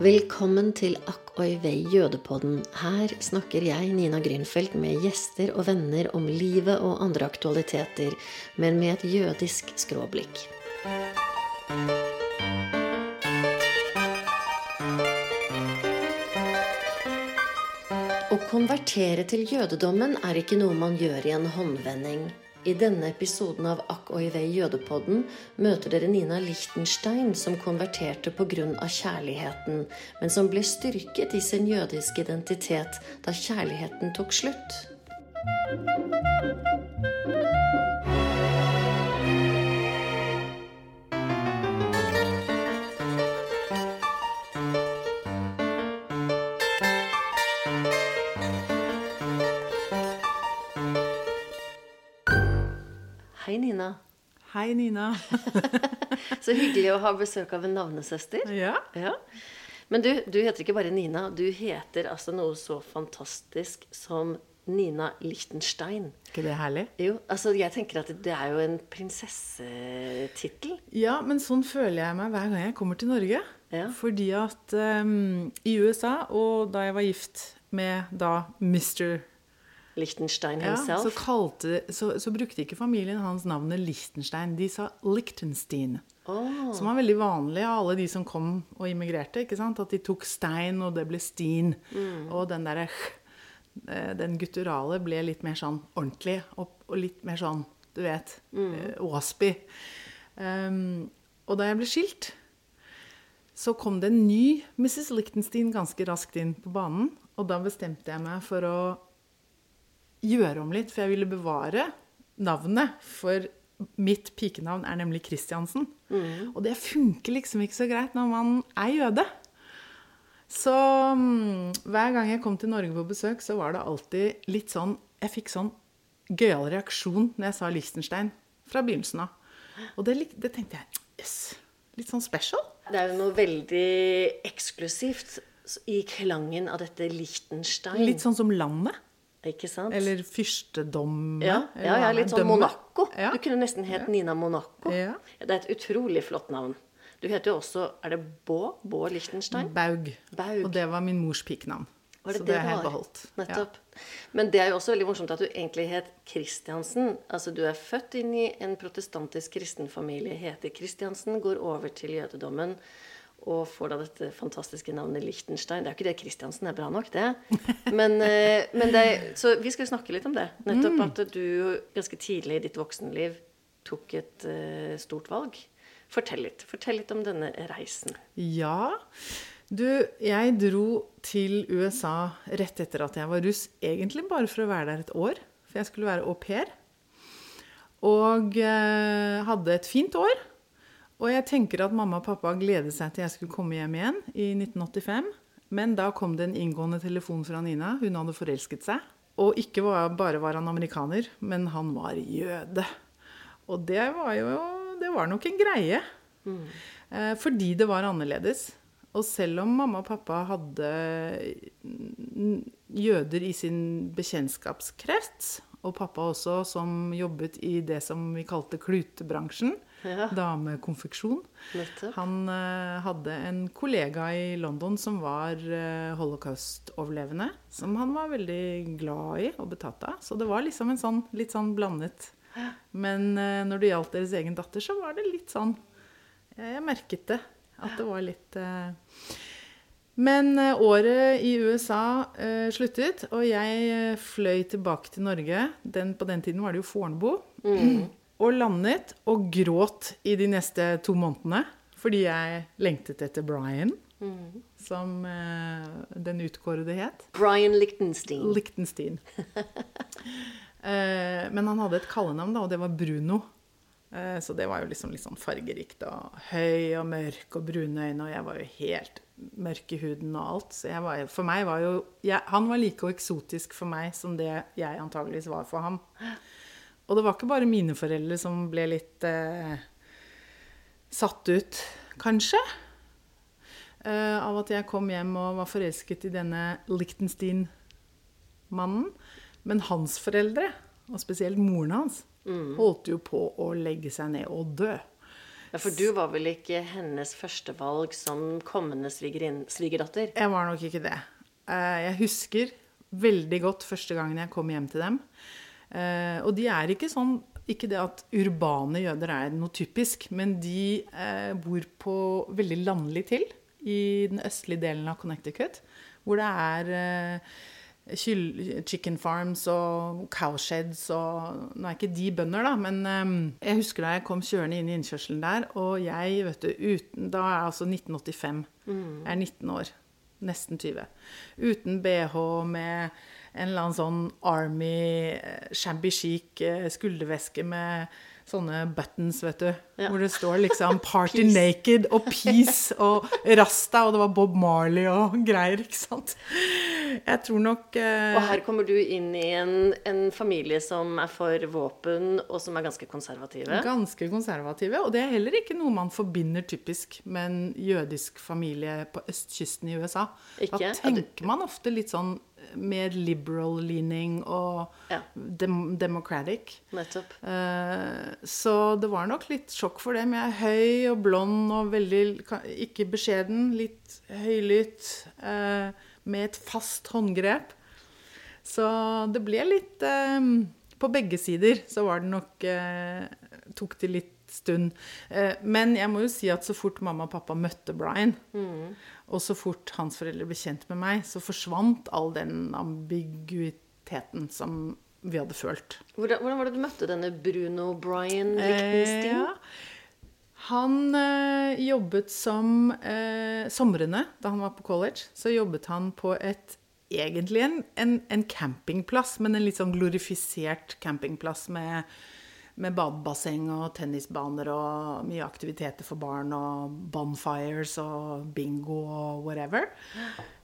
Velkommen til Akk oi vei jødepodden. Her snakker jeg, Nina Grünfeldt, med gjester og venner om livet og andre aktualiteter, men med et jødisk skråblikk. Å konvertere til jødedommen er ikke noe man gjør i en håndvending. I denne episoden av Akk og Ivei jødepodden møter dere Nina Lichtenstein, som konverterte pga. kjærligheten, men som ble styrket i sin jødiske identitet da kjærligheten tok slutt. Hei, Nina. Hei, Nina. Så hyggelig å ha besøk av en navnesøster. ja. Ja. Men du, du heter ikke bare Nina. Du heter altså noe så fantastisk som Nina Lichtenstein. ikke det herlig? Jo, altså jeg tenker at det er jo en prinsessetittel. Ja, men sånn føler jeg meg hver gang jeg kommer til Norge. Ja. Fordi at um, i USA, og da jeg var gift med da Mr. Lichtenstein Ja, så, himself. kalte, så, så brukte ikke familien hans navnet Liechtenstein. De sa Liechtenstein. Oh. Som var veldig vanlig av alle de som kom og immigrerte. ikke sant? At de tok stein, og det ble stin. Og den derre eh, Den gutturale ble litt mer sånn ordentlig. opp, og litt mer sånn, du vet, mm. waspy. Um, og da jeg ble skilt, så kom det en ny Mrs. Lichtenstein ganske raskt inn på banen. Og da bestemte jeg meg for å gjøre om litt, for jeg ville bevare navnet. For mitt pikenavn er nemlig Christiansen. Og det funker liksom ikke så greit når man er jøde. Så mm, hver gang jeg kom til Norge på besøk, så var det alltid litt sånn Jeg fikk sånn gøyal reaksjon når jeg sa Liechtenstein fra begynnelsen av. Og det, det tenkte jeg Yes. Litt sånn special. det er jo noe veldig eksklusivt i klangen av dette Lichtenstein. Litt sånn som landet. Ikke sant? Eller Fyrstedomme. ja, ja, ja, litt sånn Monaco. Ja. Du kunne nesten het Nina Monaco. Ja. Det er et utrolig flott navn. Du heter jo også Er det Bå? Bå Lichtenstein? Baug. Baug. Og det var min mors pikenavn. Det så det det har jeg beholdt. Nettopp. Men det er jo også veldig morsomt at du egentlig het Kristiansen. Altså du er født inn i en protestantisk kristen familie, heter Kristiansen, går over til jødedommen og får da dette fantastiske navnet Lichtenstein. Det er jo ikke det Kristiansen er bra nok, det. Men, eh, men det Så vi skal jo snakke litt om det. Nettopp Mm. at du ganske tidlig i ditt voksenliv tok et uh, stort valg. Fortell litt. Fortell litt om denne reisen. Ja. Du, jeg dro til USA rett etter at jeg var russ, egentlig bare for å være der et år. For jeg skulle være au pair. Og uh, hadde et fint år. Og jeg tenker at mamma og pappa gledet seg til jeg skulle komme hjem igjen i 1985. Men da kom det en inngående telefon fra Nina. Hun hadde forelsket seg. Og ikke bare var han amerikaner, men han var jøde. Og det var jo Det var nok en greie. Mm. fordi det var annerledes. Og selv om mamma og pappa hadde jøder i sin bekjentskapskrets, og pappa også som jobbet i det som vi kalte klutebransjen, Ja. damekonfeksjon. Han uh, hadde en kollega i London som var uh, holocaust-overlevende, som han var veldig glad i og betatt av. Så det var liksom en sånn litt sånn blandet. Men uh, når det gjaldt deres egen datter, så var det litt sånn Jeg, merket det. At det var litt Men året i USA eh, sluttet, og jeg fløy tilbake til Norge. Den, på den tiden var det jo Fornebu. Og landet og gråt i de neste to månedene. Fordi jeg lengtet etter Brian, som eh, den utkårede het. Brian Lichtenstein. Lichtenstein. Eh, men han hadde et kallenavn, da, og det var Bruno. Eh, så det var jo liksom litt sånn fargerikt og høy og mørk og brune øyne, og jeg var jo helt mørk i huden og alt. Så jeg var, for meg var jo jeg, Han var like eksotisk for meg som det jeg antageligvis var for ham. Og det var ikke bare mine foreldre som ble litt eh, satt ut, kanskje. eh, av at jeg kom hjem og var forelsket i denne Lichtenstein-mannen. Men hans foreldre, og spesielt moren hans, holdt jo på å legge seg ned og dø. Ja, For du var vel ikke hennes førstevalg som kommende svigerdatter? Jeg var nok ikke det. Eh, Jeg husker veldig godt første gangen jeg kom hjem til dem. Eh, Og de er ikke sånn Ikke det at urbane jøder er noe typisk, men de eh, bor på veldig landlig til i den østlige delen av Connecticut, hvor det er eh, chicken farms og cowsheds og Nå er ikke de bønder, da, men eh, jeg husker da jeg kom kjørende inn i innkjørselen der, og jeg, vet du, uten Da er jeg altså 1985. Jeg er 19 år. Nesten 20. Uten bh, med en eller annen sånn Army eh, shabby chic skuldervæske skulderveske med sånne buttons, vet du. Ja. Hvor det står liksom 'Party Naked' og 'Peace' og 'Rasta', og det var Bob Marley og greier, ikke sant. Jeg tror nok eh, Og her kommer du inn i en, en familie som er for våpen, og som er ganske konservative. Ganske konservative. Og det er heller ikke noe man forbinder typisk med en jødisk familie på østkysten i USA. Ikke? Da tenker man ofte litt sånn mer liberal-leaning og Ja. dem democratic. Nettopp. Uh, så det var nok litt sjokk for dem. Jeg er høy og blond og veldig Ikke beskjeden, litt høylytt. Uh, med et fast håndgrep. Så det ble litt uh, På begge sider så var det nok Tok det litt stund. Men jeg må jo si at så fort mamma og pappa møtte Brian, og så fort hans foreldre ble kjent med meg, så forsvant all den ambiguiteten som vi hadde følt. Hvordan, hvordan var det du møtte denne Bruno Brian Lichtenstein? Eh, ja. Han eh, jobbet som eh, Somrene, da han var på college, så jobbet han på et Egentlig en, en, en campingplass, men en litt sånn glorifisert campingplass med, med badebasseng og tennisbaner og mye aktiviteter for barn og bonfires og bingo og whatever.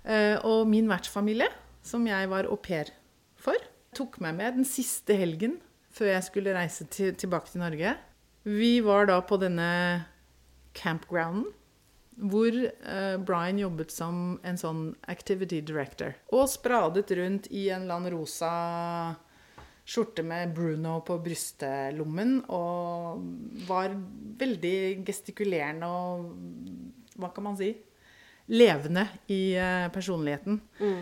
Eh, og min vertsfamilie, som jeg var au pair for, tok meg med den siste helgen før jeg skulle reise til, tilbake til Norge. Vi var da på denne campgrounden hvor eh, Brian jobbet som en sånn activity director. Og spradet rundt i en eller annen rosa skjorte med Bruno på brystelommen. Og var veldig gestikulerende og hva kan man si? Levende i personligheten. personligheten.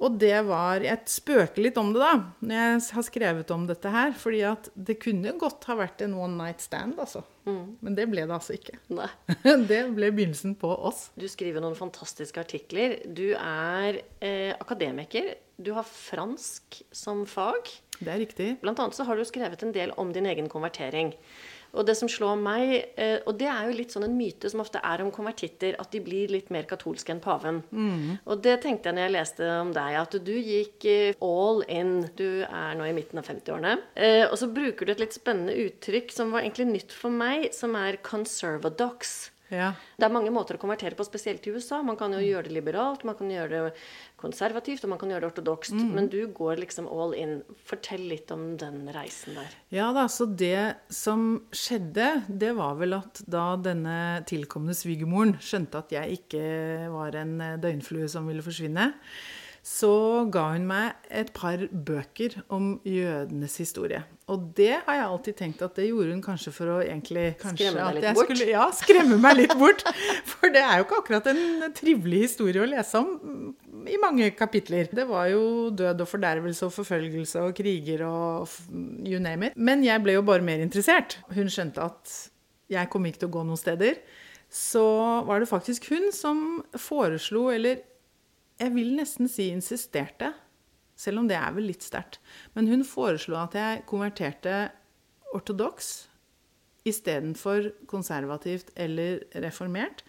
Og det var Jeg spøker litt om det, da, når jeg har skrevet om dette her. fordi at det kunne godt ha vært en one night stand, altså. Men det ble det altså ikke. Nei. Det ble begynnelsen på oss. Du skriver noen fantastiske artikler. Du er eh, akademiker. Du har fransk som fag. Det er riktig. Blant annet så har du skrevet en del om din egen konvertering. Og det som slår meg, eh, og det er jo litt sånn en myte som ofte er om konvertitter, at de blir litt mer katolske enn paven. Og det tenkte jeg når jeg leste om deg, at du gikk eh, all in. Du er nå i midten av 50-årene. Eh, Og så bruker du et litt spennende uttrykk som var egentlig nytt for meg, som er 'conservadox'. Ja. Det er mange måter å konvertere på, spesielt i USA. Man kan jo gjøre det liberalt, man kan gjøre det konservativt, og man kan gjøre det ortodokst. Men du går liksom all in. Fortell litt om den reisen der. Ja da, så det som skjedde, det var vel at da denne tilkomne svigermoren skjønte at jeg ikke var en døgnflue som ville forsvinne, så ga hun meg et par bøker om jødenes historie. Og det har jeg alltid tenkt at det gjorde hun kanskje for å egentlig kanskje Skremme deg litt bort? Skulle, ja, skremme meg litt bort. For det er jo ikke akkurat en trivelig historie å lese om i mange kapitler. Det var jo død og fordervelse og forfølgelse og kriger og you name it. Men jeg ble jo bare mer interessert. Hun skjønte at jeg kom ikke til å gå noen steder. Så var det faktisk hun som foreslo, eller jeg vil nesten si insisterte, selv om det er vel litt sterkt. Men hun foreslo at jeg konverterte ortodoks istedenfor konservativt eller reformert.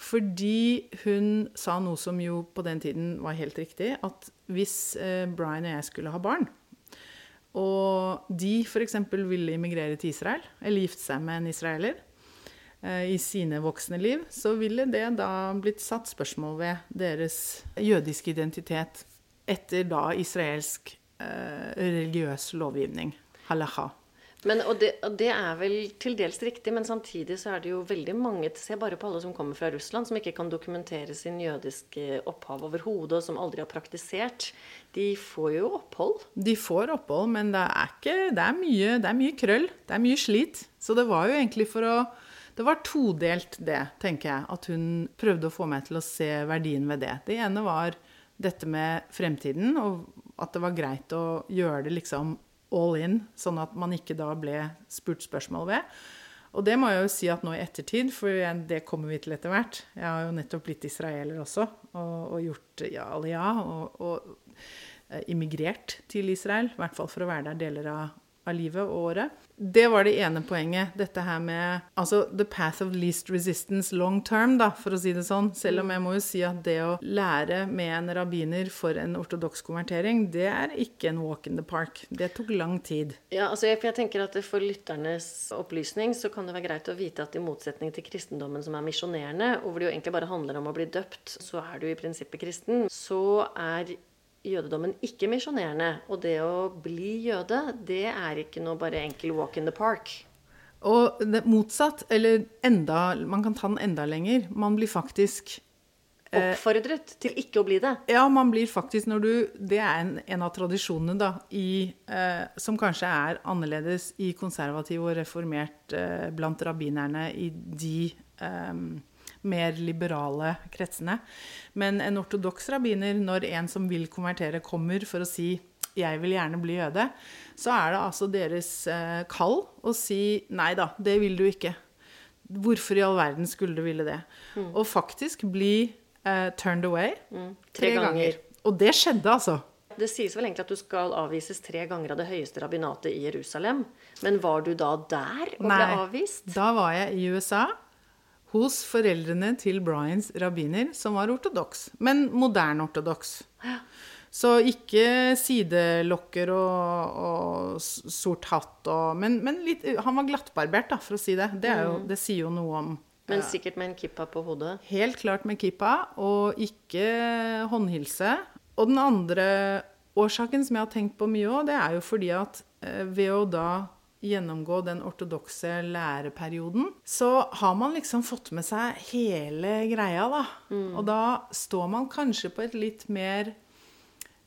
Fordi hun sa noe som jo på den tiden var helt riktig, at hvis eh, Brian og jeg skulle ha barn, og de f.eks. ville immigrere til Israel, eller gifte seg med en israeler, i sine voksne liv, så ville det da blitt satt spørsmål ved deres jødiske identitet etter da israelsk eh, religiøs lovgivning, Halaha. Men, og, det, og det er vel til dels riktig, men samtidig så er det jo veldig mange Se bare på alle som kommer fra Russland, som ikke kan dokumentere sin jødiske opphav overhodet, og som aldri har praktisert. De får jo opphold. De får opphold, men det er, ikke, det, er mye, det er mye krøll. Det er mye slit. Så det var jo egentlig for å Det var todelt, det, tenker jeg. At hun prøvde å få meg til å se verdien ved det. Det ene var dette med fremtiden, og at det var greit å gjøre det liksom all in, sånn at man ikke da ble spurt spørsmål ved. Og det må jeg jo si at nå i ettertid, for det kommer vi til etter hvert Jeg har jo nettopp blitt israeler også, og, og gjort ja, aliyah, og, og eh, immigrert til Israel. I hvert fall for å være der deler av av livet og året. Det var det ene poenget. Dette her med altså the path of least resistance long term, da, for å si det sånn. Selv om jeg må jo si at det å lære med en rabbiner for en ortodoks konvertering, det er ikke en walk in the park. Det tok lang tid. Ja, altså jeg, jeg tenker at For lytternes opplysning så kan det være greit å vite at i motsetning til kristendommen, som er misjonerende, og hvor det jo egentlig bare handler om å bli døpt, så er du i prinsippet kristen, så er jødedommen ikke misjonerende. Og det å bli jøde, det er ikke noe bare enkel walk in the park. Og motsatt, eller enda Man kan ta den enda lenger. Man blir faktisk eh, Oppfordret til ikke å bli det? Ja, man blir faktisk når du Det er en, en av tradisjonene, da, i, eh, som kanskje er annerledes i konservativ og reformert eh, blant rabbinerne i de eh, mer liberale kretsene. Men en ortodoks rabbiner, når en som vil konvertere, kommer for å si 'jeg vil gjerne bli jøde', så er det altså deres eh, kall å si 'nei da, det vil du ikke'. Hvorfor i all verden skulle du ville det? Mm. Og faktisk bli uh, turned away mm. tre, tre ganger. ganger. Og det skjedde, altså. Det sies vel egentlig at du skal avvises tre ganger av det høyeste rabbinatet i Jerusalem. Men var du da der og Nei, ble avvist? Da var jeg i USA hos foreldrene til Bryans rabbiner, som var ortodoks, men moderne ortodoks. Så ikke sidelokker og, og sort hatt og Men, men litt, han var glattbarbert, da, for å si det. Det, jo, mm. det sier jo noe om Men sikkert med en kippa på hodet? Helt klart med kippa, og ikke håndhilse. Og den andre årsaken som jeg har tenkt på mye òg, det er jo fordi at eh, ved å da gjennomgå den ortodokse læreperioden, så har man liksom fått med seg hele greia, da. Mm. Og da står man kanskje på et litt mer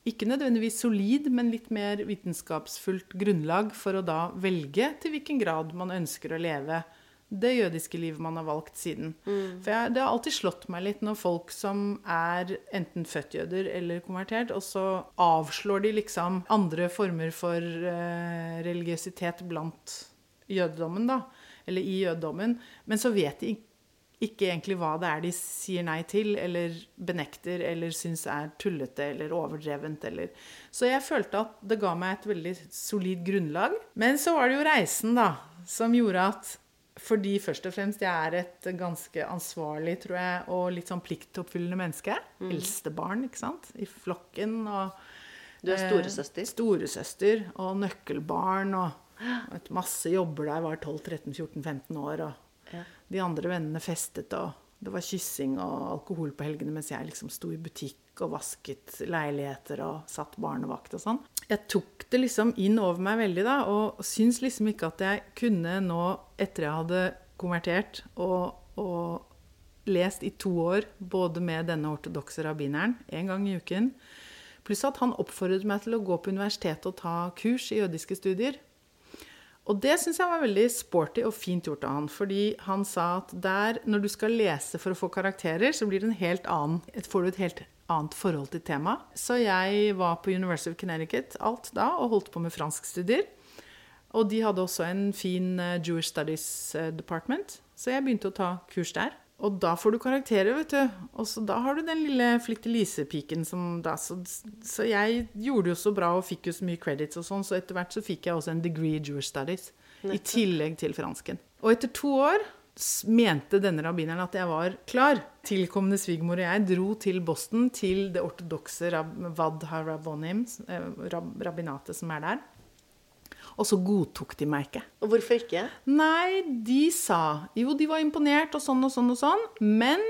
ikke nødvendigvis solid, men litt mer vitenskapsfullt grunnlag for å da velge til hvilken grad man ønsker å leve det jødiske livet man har valgt siden. Mm. For jeg, Det har alltid slått meg litt når folk som er enten født jøder eller konvertert, og så avslår de liksom andre former for eh, religiøsitet blant jødedommen, da. Eller i jødedommen. Men så vet de ikke egentlig hva det er de sier nei til, eller benekter, eller syns er tullete eller overdrevent. Eller. Så jeg følte at det ga meg et veldig solid grunnlag. Men så var det jo reisen, da, som gjorde at fordi først og fremst jeg er et ganske ansvarlig tror jeg, og litt sånn pliktoppfyllende menneske. Mm. Eldstebarn ikke sant? i flokken. og Du er storesøster? Eh, storesøster og nøkkelbarn. Og, masse jobber da jeg var 12-13-14-15 år. Og ja. de andre vennene festet, og det var kyssing og alkohol på helgene mens jeg liksom sto i butikk og vasket leiligheter og satt barnevakt og sånn. Jeg tok det liksom inn over meg veldig, da, og syns liksom ikke at jeg kunne nå, etter jeg hadde konvertert og, og lest i to år, både med denne ortodokse rabbineren en gang i uken, pluss at han oppfordret meg til å gå på universitetet og ta kurs i jødiske studier. Og det syns jeg var veldig sporty og fint gjort av han. Fordi han sa at der, når du skal lese for å få karakterer, så blir det en helt annen, får du et helt annet forhold til temaet. Så jeg var på University of Connecticut alt da og holdt på med franskstudier. Og de hadde også en fin uh, Jewish Studies uh, department, så jeg begynte å ta kurs der. Og da får du karakterer, vet du. Og så da har du den lille Flykte-Lise-piken som da så, så, jeg gjorde jo så bra og fikk jo så mye credits og sånn, så etter hvert så fikk jeg også en degree i Jewish Studies. Nettopp. I tillegg til fransken. Og etter to år mente denne rabbineren at jeg var klar. Tilkommende svigermor og jeg dro til Boston, til det ortodokse rab Vad Harabonim, eh, rab rabbinatet som er der. Og så godtok de meg ikke. Og hvorfor ikke? Nei, de sa Jo, de var imponert og sånn og sånn og sånn, men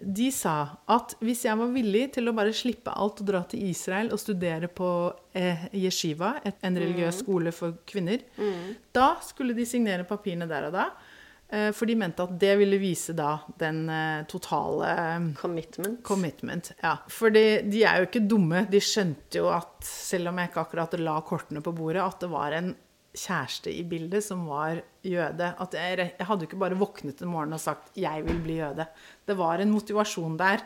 de sa at hvis jeg var villig til å bare slippe alt og dra til Israel og studere på eh, yeshiva, en religiøs mm. skole for kvinner, mm. da skulle de signere papirene der og da. Eh, for de mente at det ville vise da den eh, totale eh, Commitment. commitment ja. For de, de, er jo ikke dumme. De skjønte jo at, selv om jeg ikke akkurat la kortene på bordet, at det var en kjæreste i bildet som var jøde. At jeg, jeg hadde jo ikke bare våknet en morgen og sagt 'jeg vil bli jøde'. Det var en motivasjon der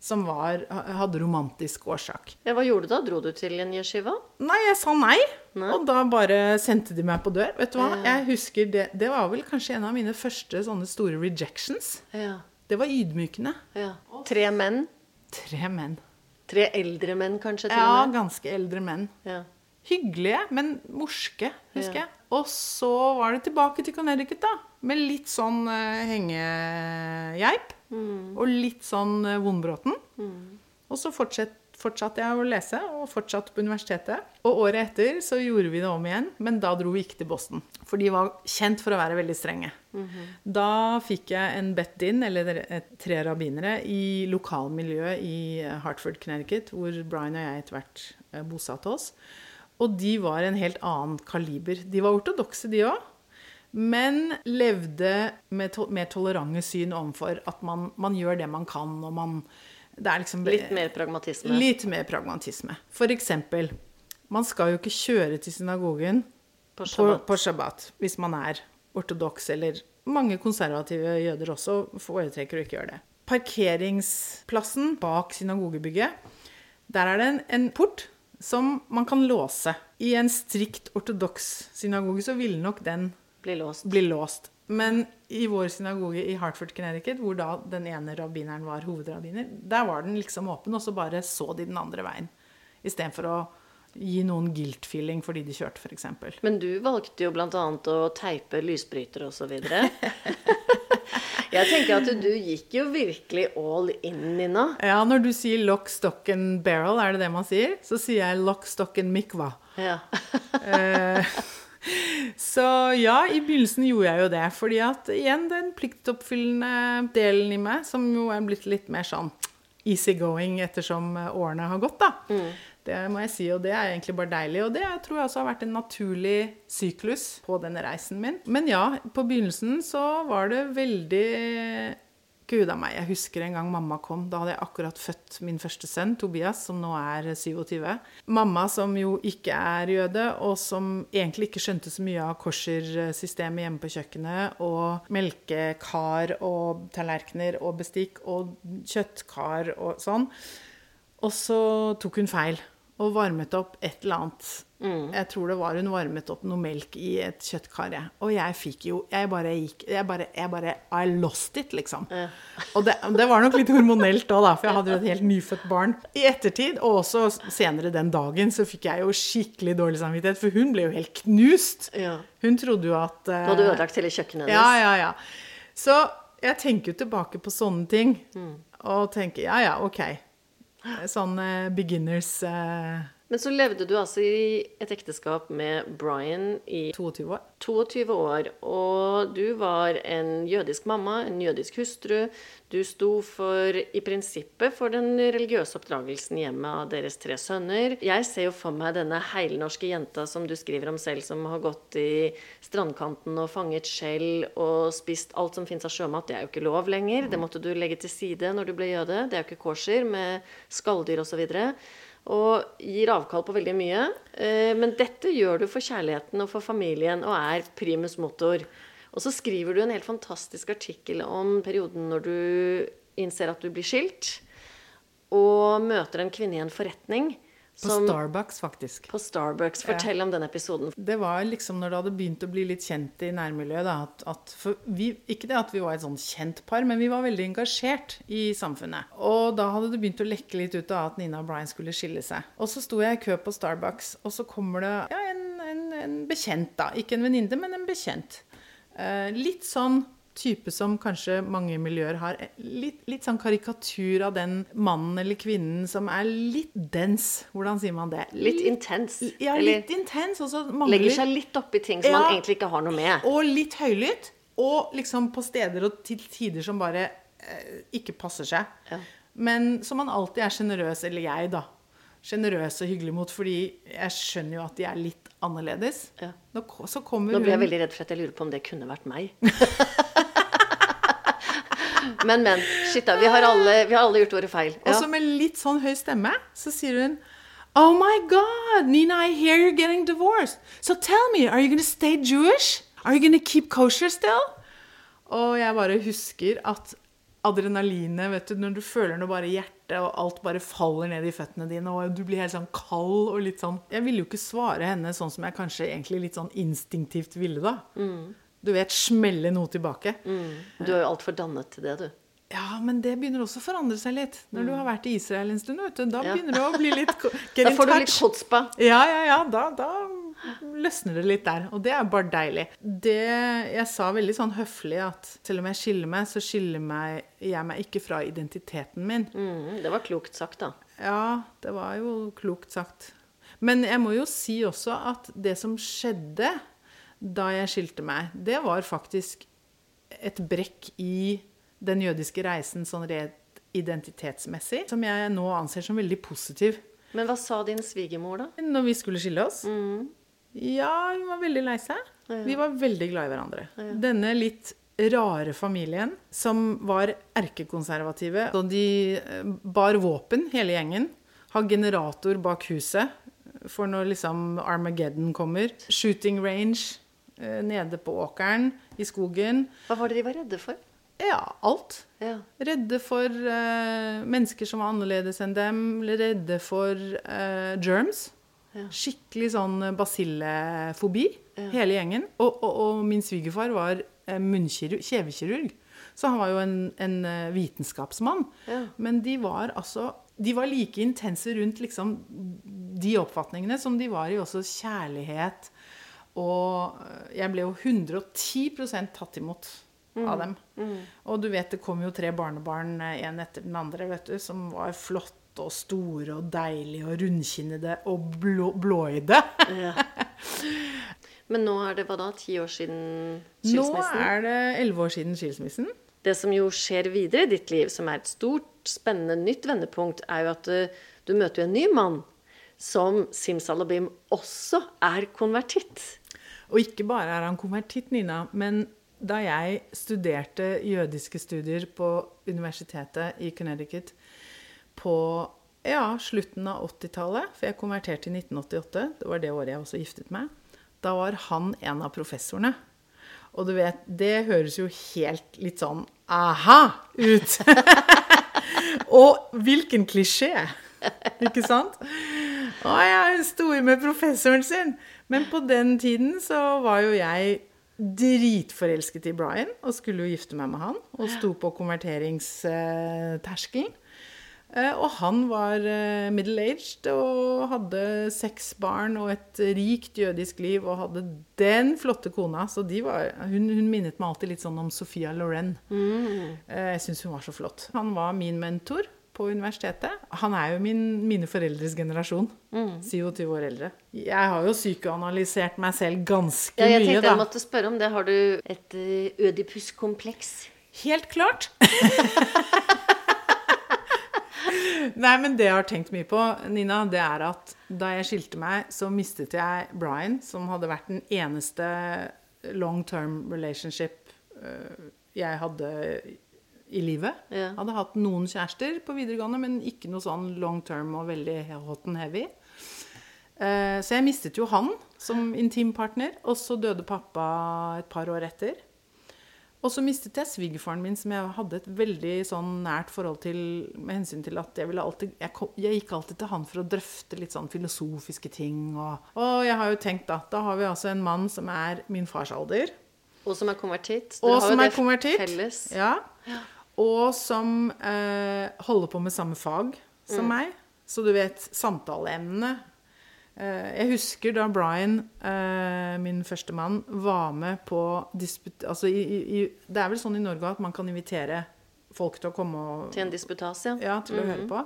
som var, hadde romantisk årsak. Ja, hva gjorde du da? Dro du til en yeshiva? Nei, jeg sa nei. Nei. Og da bare sendte de meg på dør. Vet du hva? Jeg husker det, det var vel kanskje en av mine første sånne store rejections. Ja. Det var ydmykende. ja. Tre menn? Tre menn. Tre eldre menn, kanskje? til Ja, ganske eldre menn. Ja. Hyggelige, men morske, husker Ja. jeg. Og så var det tilbake til Connecticut, da. Med litt sånn uh, hengegeip. Og litt sånn uh, Vondbråten. Og så fortsatte jeg å lese, og fortsatte på universitetet. Og året etter så gjorde vi det om igjen, men da dro vi ikke til Boston. For de var kjent for å være veldig strenge. Da fikk jeg en bet-in, eller tre rabbinere, i lokalmiljøet i Hartford, Connecticut, hvor Brian og jeg etter hvert eh, bosatte oss. Og de var en helt annen kaliber. De var ortodokse, de òg. Men levde med to mer tolerante syn overfor at man, man gjør det man kan, og man det er liksom Litt mer pragmatisme. Litt mer pragmatisme. For eksempel, man skal jo ikke kjøre til synagogen På på, shabbat. på shabbat hvis man er ortodoks, eller mange konservative jøder også foretrekker å ikke gjøre det. Parkeringsplassen bak synagogebygget, der er det en, en port som man kan låse. I en strikt ortodoks synagoge så ville nok den Blir låst. bli låst. Men i vår synagoge i Hartford, Connecticut, hvor da den ene rabbineren var hovedrabbiner, der var den liksom åpen, og så bare så de den andre veien. Istedenfor å gi noen guilt-feeling fordi de kjørte, f.eks. Men du valgte jo bl.a. å teipe lysbrytere osv. Jeg tenker at du gikk jo virkelig all in, Nina. Ja, når du sier lock, stock and barrel, er det det man sier? Så sier jeg lock, stock and mikva. Ja. Eh, Så ja, i begynnelsen gjorde jeg jo det. Fordi at igjen, den pliktoppfyllende delen i meg, som jo er blitt litt mer sånn easygoing ettersom årene har gått, da. Det må jeg si, og det er egentlig bare deilig. Og det tror jeg også har vært en naturlig syklus på denne reisen min. Men ja, på begynnelsen så var det veldig Gud a meg, jeg husker en gang mamma kom. Da hadde jeg akkurat født min første sønn, Tobias, som nå er 27. Mamma som jo ikke er jøde, og som egentlig ikke skjønte så mye av korsersystemet hjemme på kjøkkenet, og melkekar og tallerkener og bestikk og kjøttkar og sånn. Og så tok hun feil og varmet opp et eller annet. Jeg tror det var hun varmet opp noe melk i et kjøttkar. Og jeg fikk jo Jeg bare gikk Jeg bare, jeg bare I lost it, liksom. Og det, det var nok litt hormonelt òg, da, for jeg hadde jo et helt nyfødt barn. I ettertid, og også senere den dagen, så fikk jeg jo skikkelig dårlig samvittighet, for hun ble jo helt knust. Ja. Hun trodde jo at Du eh, hadde ødelagt hele kjøkkenet hennes. ja, ja, ja. Så jeg tenker jo tilbake på sånne ting, og tenker ja, ja, ok. Sånn uh, beginners eh, Men så levde du altså i et ekteskap med Brian i 22 år. 22 år, og du var en jødisk mamma, en jødisk hustru. Du sto for, i prinsippet, for den religiøse oppdragelsen hjemme av deres tre sønner. Jeg ser jo for meg denne heilnorske jenta som du skriver om selv, som har gått i strandkanten og fanget skjell og spist alt som fins av sjømat. Det er jo ikke lov lenger. Det måtte du legge til side når du ble jøde. Det er jo ikke kosher med skalldyr osv. Og gir avkall på veldig mye. Eh, Men dette gjør du for kjærligheten og for familien, og er primus motor. Og så skriver du en helt fantastisk artikkel om perioden når du innser at du blir skilt, og møter en kvinne i en forretning. På Som, Starbucks, faktisk. på Starbucks. Fortell om den episoden. Det var liksom når det hadde begynt å bli litt kjent i nærmiljøet. Da, at, at for vi, ikke det at vi var et sånn kjent par, men vi var veldig engasjert i samfunnet. Og da hadde det begynt å lekke litt ut av at Nina og Brian skulle skille seg. Og så sto jeg i kø på Starbucks, og så kommer det ja, en, en, en bekjent, da. Ikke en venninne, men en bekjent. Eh, litt sånn type som kanskje mange miljøer har. Litt, litt sånn karikatur av den mannen eller kvinnen som er litt dens. Hvordan sier man det? Litt intens. Ja, eller litt intens. Mangler legger seg litt opp i ting som Ja. man egentlig ikke har noe med. Og litt høylytt. Og liksom på steder og til tider som bare eh, ikke passer seg. Ja. Men som man alltid er sjenerøs, eller jeg, da. Sjenerøs og hyggelig mot, fordi jeg skjønner jo at de er litt annerledes. Ja. Nå, Nå ble jeg veldig redd for at jeg lurer på om det kunne vært meg. men, men. Shit da, vi har alle, vi har alle gjort våre feil. Og så med litt sånn høy stemme så sier hun Oh my God, Nina, I hear you're getting divorced. So tell me, are you gonna stay Jewish? Are you gonna keep kosher still? Og jeg bare husker at adrenalinet, vet du, når du føler noe bare i hjertet, og alt bare faller ned i føttene dine, og du blir helt sånn kald og litt sånn Jeg ville jo ikke svare henne sånn som jeg kanskje egentlig litt sånn instinktivt ville da. Du vet, smelle noe tilbake. Du er jo altfor dannet til det, du. Ja, men det begynner også å forandre seg litt. Når du har vært i Israel en stund, vet du, da Ja. begynner det å bli litt Da får du litt touch. Ja, ja, ja. Da, da løsner det litt der. Og det er bare deilig. Det Jeg sa veldig sånn høflig at selv om jeg skiller meg, så skiller meg, jeg meg ikke fra identiteten min. Mm, det var klokt sagt, da. Ja, det var jo klokt sagt. Men jeg må jo si også at det som skjedde da jeg skilte meg, det var faktisk et brekk i den jødiske reisen sånn rent identitetsmessig, som jeg nå anser som veldig positiv. Men hva sa din svigermor, da? Når vi skulle skille oss Ja, hun var veldig lei seg. Vi var veldig glad i hverandre. Denne litt rare familien som var erkekonservative. Så de eh, bar våpen, hele gjengen. Har generator bak huset for når liksom Armageddon kommer. Shooting range nede på åkeren i skogen. Hva var det de var redde for? Ja, alt. Ja. Redde for uh, mennesker som var annerledes enn dem. Redde for uh, germs. Ja. Skikkelig sånn basillefobi, hele gjengen. Og, og, og min svigerfar var eh, kjevekirurg. Så han var jo en, en eh, vitenskapsmann. Ja. Men de var altså De var like intense rundt liksom de oppfatningene som de var i også kjærlighet. Og eh, jeg ble jo 110% tatt imot av dem. Og du vet, det kom jo tre barnebarn, én etter den andre, vet du, som var flotte og store og deilige og rundkinnede og blå, blåøyde. Ja. Men nå er det hva da? Ti år siden skilsmissen? Nå er det elleve år siden skilsmissen. Det som jo skjer videre i ditt liv, som er et stort, spennende nytt vendepunkt, er jo at du, du møter en ny mann som simsalabim også er konvertitt. Og ikke bare er han konvertitt, Nina, men da jeg studerte jødiske studier på universitetet i Connecticut på ja, slutten av 80-tallet, for jeg konverterte i 1988, det var det året jeg også giftet meg, da var han en av professorene. Og du vet, det høres jo helt litt sånn aha ut. Og hvilken klisjé! Ikke sant? Å ja, hun i med professoren sin. Men på den tiden så var jo jeg dritforelsket i Brian og skulle jo gifte meg med han. Og sto på konverteringsterskelen. Eh, Og han var eh, middle-aged og hadde seks barn og et rikt jødisk liv og hadde den flotte kona. Så de var, hun, hun minnet meg alltid litt sånn om Sophia Loren. Mm. Jeg syns hun var så flott. Han var min mentor på universitetet. Han er jo min, mine foreldres generasjon. 27 år eldre. Jeg har jo psykoanalysert meg selv ganske Ja, jeg tenkte jeg måtte spørre om det. Har du et eh, ødipuskompleks? Helt klart. Nei, men det jeg har tenkt mye på, Nina, det er at da jeg skilte meg, så mistet jeg Brian, som hadde vært den eneste long term relationship øh, jeg hadde i livet. Ja. Hadde hatt noen kjærester på videregående, men ikke noe sånn long term og veldig hot and heavy. Eh, Så jeg mistet jo han som intimpartner, og så døde pappa et par år etter. Og så mistet jeg svigerfaren min, som jeg hadde et veldig sånn nært forhold til med hensyn til at jeg ville alltid jeg, kom, jeg gikk alltid til han for å drøfte litt sånn filosofiske ting. Og, og jeg har jo tenkt at da har vi altså en mann som er min fars alder, Og som er konvertitt? og Dere jo som er konvertitt. Felles. Ja. Og som eh, holder på med samme fag som Mm. meg. Så du vet, samtaleemnene. Eh, jeg husker da Brian, eh, min første mann, var med på disput... Altså i, i, det er vel sånn i Norge at man kan invitere folk til å komme og Til en disputas, ja. ja, til å høre på.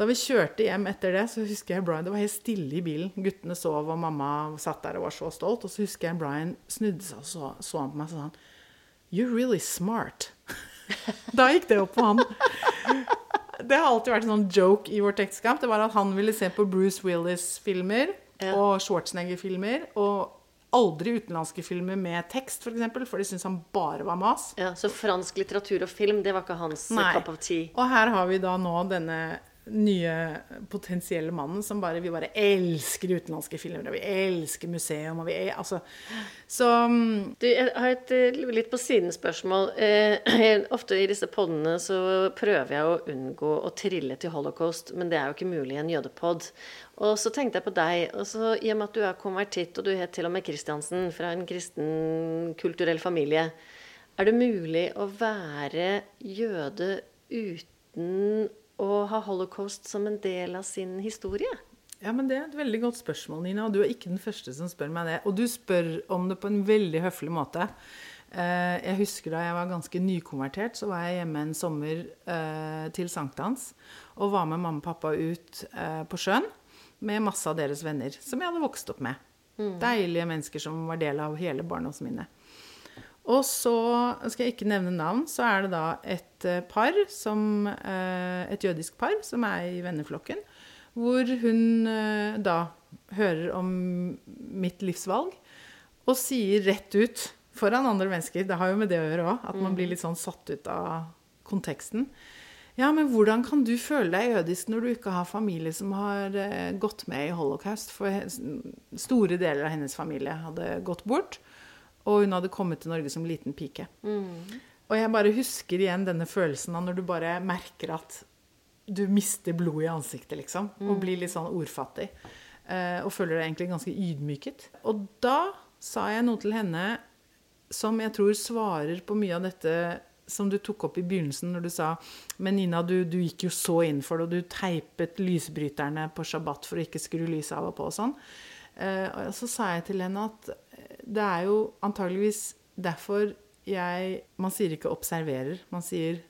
Da vi kjørte hjem etter det, så husker jeg Brian, det var helt stille i bilen. Guttene sov, og mamma satt der og var så stolt. Og så husker jeg Brian snudde seg og så, så han på meg og sa sånn You're really smart. da gikk det opp for han. Det har alltid vært en sånn joke i vårt ekteskap. Det var at han ville se på Bruce Willis-filmer Ja. og Schwarzenegger-filmer. Og aldri utenlandske filmer med tekst, f.eks., for, eksempel, for det syntes han bare var mas. ja. Så fransk litteratur og film, det var ikke hans Nei. cup of tea? Og her har vi da nå denne nye potensielle mannen som bare Vi bare elsker utenlandske filmer, og vi elsker museum, og vi er Altså Så mm, Du, jeg har et eh, litt på siden spørsmål. Eh, ofte i disse podene så prøver jeg å unngå å trille til holocaust, men det er jo ikke mulig i en jødepod. Og så tenkte jeg på deg. og så I og med at du er konvertitt, og du het til og med Kristiansen, fra en kristen kulturell familie, er det mulig å være jøde uten å ha holocaust som en del av sin historie? Ja, men Det er et veldig godt spørsmål, Nina. Og du er ikke den første som spør meg det. Og du spør om det på en veldig høflig måte. Eh, jeg husker da jeg var ganske nykonvertert, så var jeg hjemme en sommer eh, til sankthans og var med mamma og pappa ut eh, på sjøen med masse av deres venner som jeg hadde vokst opp med. Mm. Deilige mennesker som var del av hele barndomsminnet. Og så skal jeg ikke nevne navn, så er det da et eh, par som eh, Et jødisk par som er i venneflokken, hvor hun eh, da hører om mitt livsvalg og sier rett ut foran andre mennesker Det har jo med det å gjøre òg, at man blir mm. litt sånn satt ut av konteksten. Ja, men hvordan kan du føle deg jødisk når du ikke har familie som har gått med i holocaust? For store deler av hennes familie hadde gått bort. Og hun hadde kommet til Norge som liten pike. Mm. Og jeg bare husker igjen denne følelsen av når du bare merker at du mister blodet i ansiktet, liksom. Mm. Og blir litt sånn ordfattig. Eh, og føler deg egentlig ganske ydmyket. Og da sa jeg noe til henne som jeg tror svarer på mye av dette som du tok opp i begynnelsen når du sa Men Nina, du, du gikk jo så inn for det, og du teipet lysbryterne på shabbat for å ikke skru lyset av og på og sånn. Eh, og så sa jeg til henne at det er jo antageligvis derfor jeg Man sier ikke 'observerer', man sier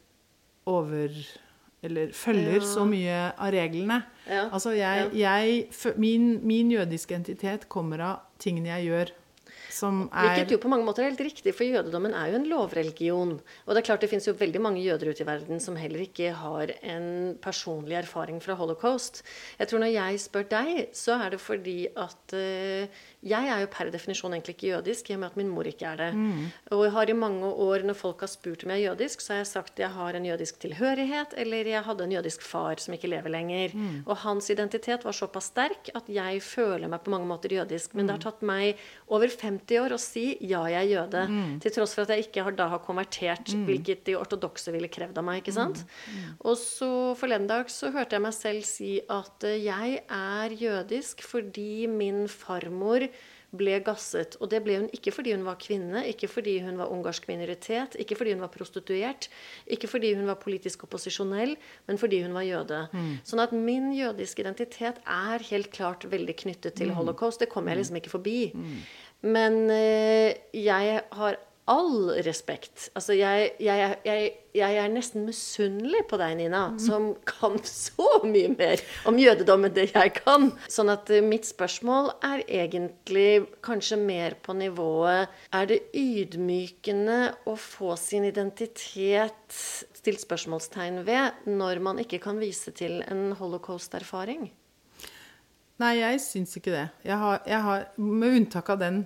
'over' eller følger ja. så mye av reglene. Ja. Altså jeg, jeg min, min jødiske identitet kommer av tingene jeg gjør som er Hvilket jo på mange måter er helt riktig, for jødedommen er jo en lovreligion. Og det er klart det fins jo veldig mange jøder ute i verden som heller ikke har en personlig erfaring fra holocaust. Jeg tror når jeg spør deg, så er det fordi at uh, jeg er jo per definisjon egentlig ikke jødisk, i og med at min mor ikke er det. Mm. Og jeg har i mange år, når folk har spurt om jeg er jødisk, så har jeg sagt jeg har en jødisk tilhørighet, eller jeg hadde en jødisk far som ikke lever lenger. Mm. Og hans identitet var såpass sterk at jeg føler meg på mange måter jødisk. Men det har tatt meg over 50 år og si ja, jeg er jøde. Mm. Til tross for at jeg ikke har, da har konvertert, mm. hvilket de ortodokse ville krevd av meg. ikke sant? Mm. Og så forleden dag så hørte jeg meg selv si at eh, jeg er jødisk fordi min farmor ble gasset. Og det ble hun ikke fordi hun var kvinne, ikke fordi hun var ungarsk minoritet, ikke fordi hun var prostituert, ikke fordi hun var politisk opposisjonell, men fordi hun var jøde. Mm. Sånn at min jødiske identitet er helt klart veldig knyttet til mm. holocaust. Det kommer jeg mm. liksom ikke forbi. Mm. Men eh, jeg har all respekt. Altså, jeg, jeg, jeg, jeg er nesten misunnelig på deg, Nina, mm. som kan så mye mer om jødedom enn det jeg kan. Sånn at uh, mitt spørsmål er egentlig kanskje mer på nivået Er det ydmykende å få sin identitet stilt spørsmålstegn ved når man ikke kan vise til en holocaust-erfaring? Nei, jeg syns ikke det. Jeg har, jeg har, med unntak av den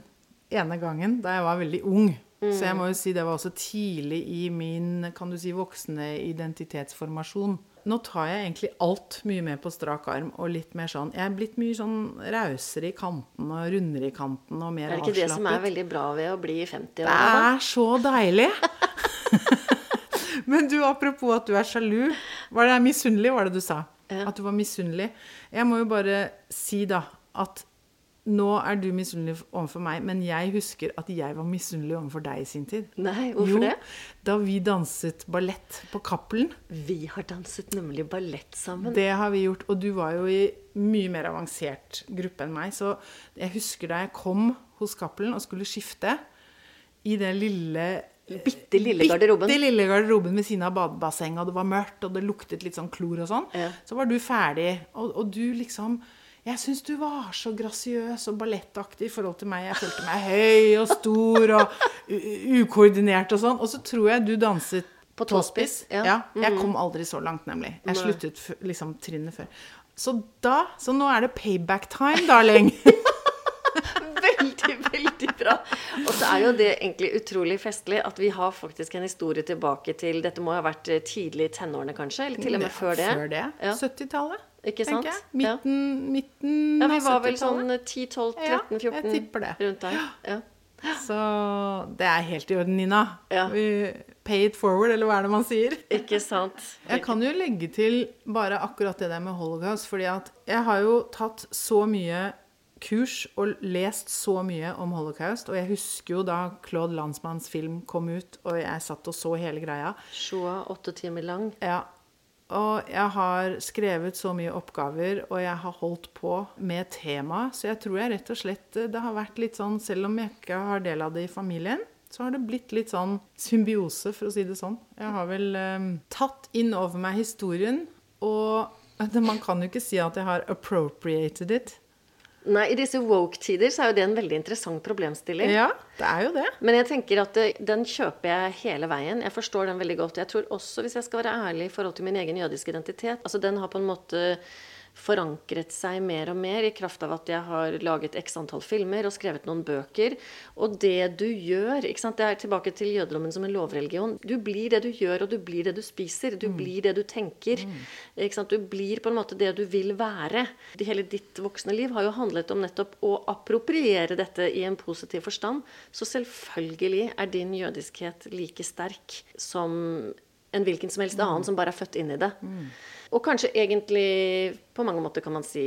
ene gangen da jeg var veldig ung, Mm. Så jeg må jo si det var også tidlig i min kan du si, voksne identitetsformasjon. Nå tar jeg egentlig alt mye mer på strak arm og litt mer sånn Jeg er blitt mye sånn rausere i kanten og rundere i kanten og mer avslappet. Er det ikke avslappet. det som er veldig bra ved å bli 50 år? Det er så deilig! Men du, apropos at du er sjalu. Var det misunnelig, var det du sa? Ja. At du var misunnelig. Jeg må jo bare si, da, at nå er du misunnelig overfor meg, men jeg husker at jeg var misunnelig overfor deg i sin tid. Nei, hvorfor jo, det? Da vi danset ballett på Cappelen. Vi har danset nemlig ballett sammen. Det har vi gjort. Og du var jo i mye mer avansert gruppe enn meg. Så jeg husker da jeg kom hos Cappelen og skulle skifte i den lille Bitte lille garderoben. Bitte lille garderoben ved siden av badebassenget, og det var mørkt, og det luktet litt sånn klor og sånn. Ja. Så var du ferdig, og, og du liksom jeg syns du var så grasiøs og ballettaktig i forhold til meg. Jeg følte meg høy og stor og ukoordinert og sånn. Og så tror jeg du danset på tåspiss. Ja. ja. Jeg mhm. kom aldri så langt, nemlig. Jeg sluttet liksom trinnet før. Så da Så nå er det payback time, darling. veldig, veldig bra. Og så er jo det egentlig utrolig festlig at vi har faktisk en historie tilbake til Dette må ha vært eh, tidlig i tenårene, kanskje? Eller til og med før det? Før det. Ja. 70-tallet. Ikke sant? jeg. Midten, midten Ja, vi var vel sånn 10, 12, 13, Ja, 14 jeg tipper det. rundt der. Ja. Så det er helt i orden, Nina. Ja. Vi pay it forward, eller hva er det man sier? Ikke sant? Jeg kan jo legge til bare akkurat det der med holocaust, fordi at jeg har jo tatt så mye kurs og lest så mye om holocaust, og jeg husker jo da Claude Landsmanns film kom ut, og jeg satt og så hele greia. sjoa, åtte timer lang. Ja, og jeg har skrevet så mye oppgaver, og jeg har holdt på med tema, så jeg tror jeg rett og slett det har vært litt sånn, selv om jeg ikke har del av det i familien, så har det blitt litt sånn symbiose, for å si det sånn. Jeg har vel um, tatt inn over meg historien, og man kan jo ikke si at jeg har appropriated it. Nei, i disse woke-tider så er jo det en veldig interessant problemstilling. Ja, det er jo det. Men jeg tenker at det, den kjøper jeg hele veien. Jeg forstår den veldig godt. Jeg tror også, hvis jeg skal være ærlig i forhold til min egen jødiske identitet altså Den har på en måte forankret seg mer og mer i kraft av at jeg har laget x antall filmer og skrevet noen bøker. Og det du gjør ikke sant? Det er tilbake til jødedommen som en lovreligion. Du blir det du gjør, og du blir det du spiser. Du blir det du tenker. Ikke sant? Du blir på en måte det du vil være. Hele ditt voksne liv har jo handlet om nettopp å appropriere dette i en positiv forstand. Så selvfølgelig er din jødiskhet like sterk som en hvilken som helst annen som bare er født inn i det. Og kanskje egentlig på mange måter kan man si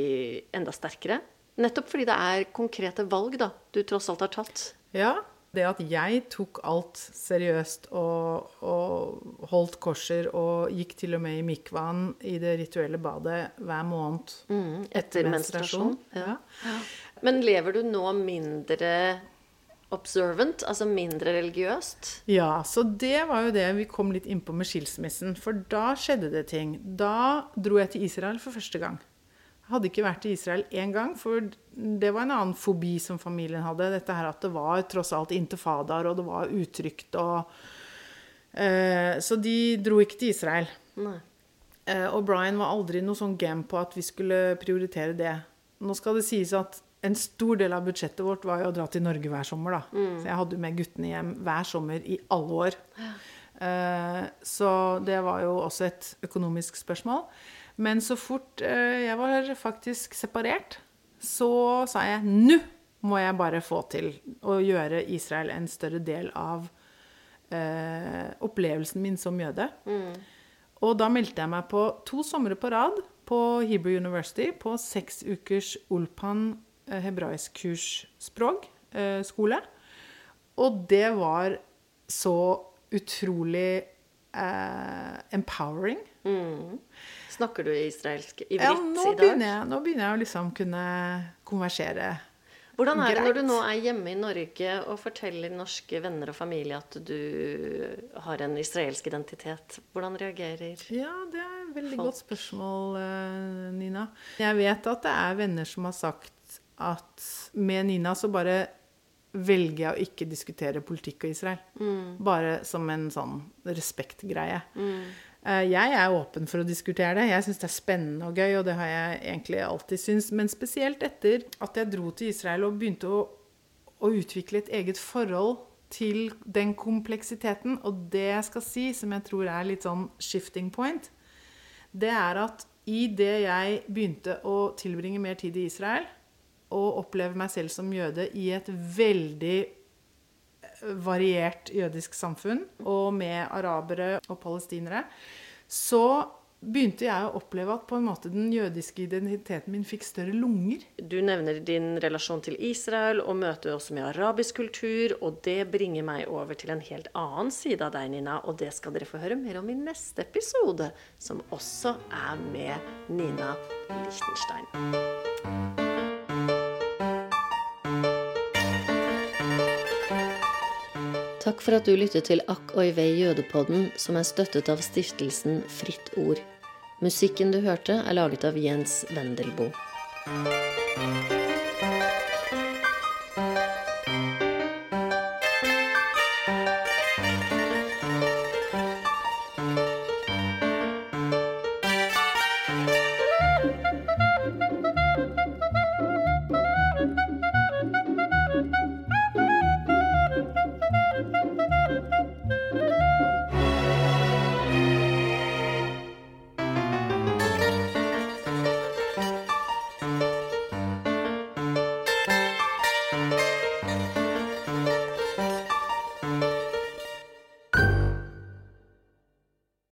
enda sterkere. Nettopp fordi det er konkrete valg da, du tross alt har tatt. Ja, det at jeg tok alt seriøst og, og holdt korser og gikk til og med i mikvaen i det rituelle badet hver måned Mm, etter menstruasjon. Ja. Men lever du nå mindre observant, altså mindre religiøst? ja, så det var jo det vi kom litt innpå med skilsmissen. For da skjedde det ting. Da dro jeg til Israel for første gang. Jeg hadde ikke vært i Israel én gang, for det var en annen fobi som familien hadde. Dette her at det var tross alt intifadaer, og det var utrygt og eh, Så de dro ikke til Israel. Eh, og Brian var aldri noe sånn game på at vi skulle prioritere det. Nå skal det sies at en stor del av budsjettet vårt var jo å dra til Norge hver sommer. da. Så jeg hadde jo med guttene hjem hver sommer i alle år. Eh, så det var jo også et økonomisk spørsmål. Men så fort eh, jeg var faktisk separert, så sa jeg nå må jeg bare få til å gjøre Israel en større del av eh, opplevelsen min som jøde. Og da meldte jeg meg på to somre på rad på Hebrew University på seks ukers Ulpan eh, språk, eh, skole. Og det var så utrolig eh, empowering. Snakker du israelsk ivritt Ja, i dag? begynner, jeg, nå begynner jeg å liksom kunne konversere. Hvordan er det når du nå er hjemme i Norge og forteller norske venner og familie at du har en israelsk identitet? Hvordan reagerer Ja, det er et veldig Folk. godt spørsmål, eh, Nina. Jeg vet at det er venner som har sagt at med Nina så bare velger jeg å ikke diskutere politikk og Israel. Bare som en sånn respektgreie. Mm. Jeg er åpen for å diskutere det. Jeg syns det er spennende og gøy, og det har jeg egentlig alltid syntes. Men spesielt etter at jeg dro til Israel og begynte å, å utvikle et eget forhold til den kompleksiteten. Og det jeg skal si, som jeg tror er litt sånn shifting point, det er at i det jeg begynte å tilbringe mer tid i Israel, og oppleve meg selv som jøde i et veldig variert jødisk samfunn, og med arabere og palestinere, så begynte jeg å oppleve at på en måte den jødiske identiteten min fikk større lunger. Du nevner din relasjon til Israel og møter også med arabisk kultur, og det bringer meg over til en helt annen side av deg, Nina, og det skal dere få høre mer om i neste episode, som også er med Nina Lichtenstein. Takk for at du lyttet til Akk oi vei jødepodden, som er støttet av stiftelsen Fritt Ord. Musikken du hørte, er laget av Jens Wendelboe.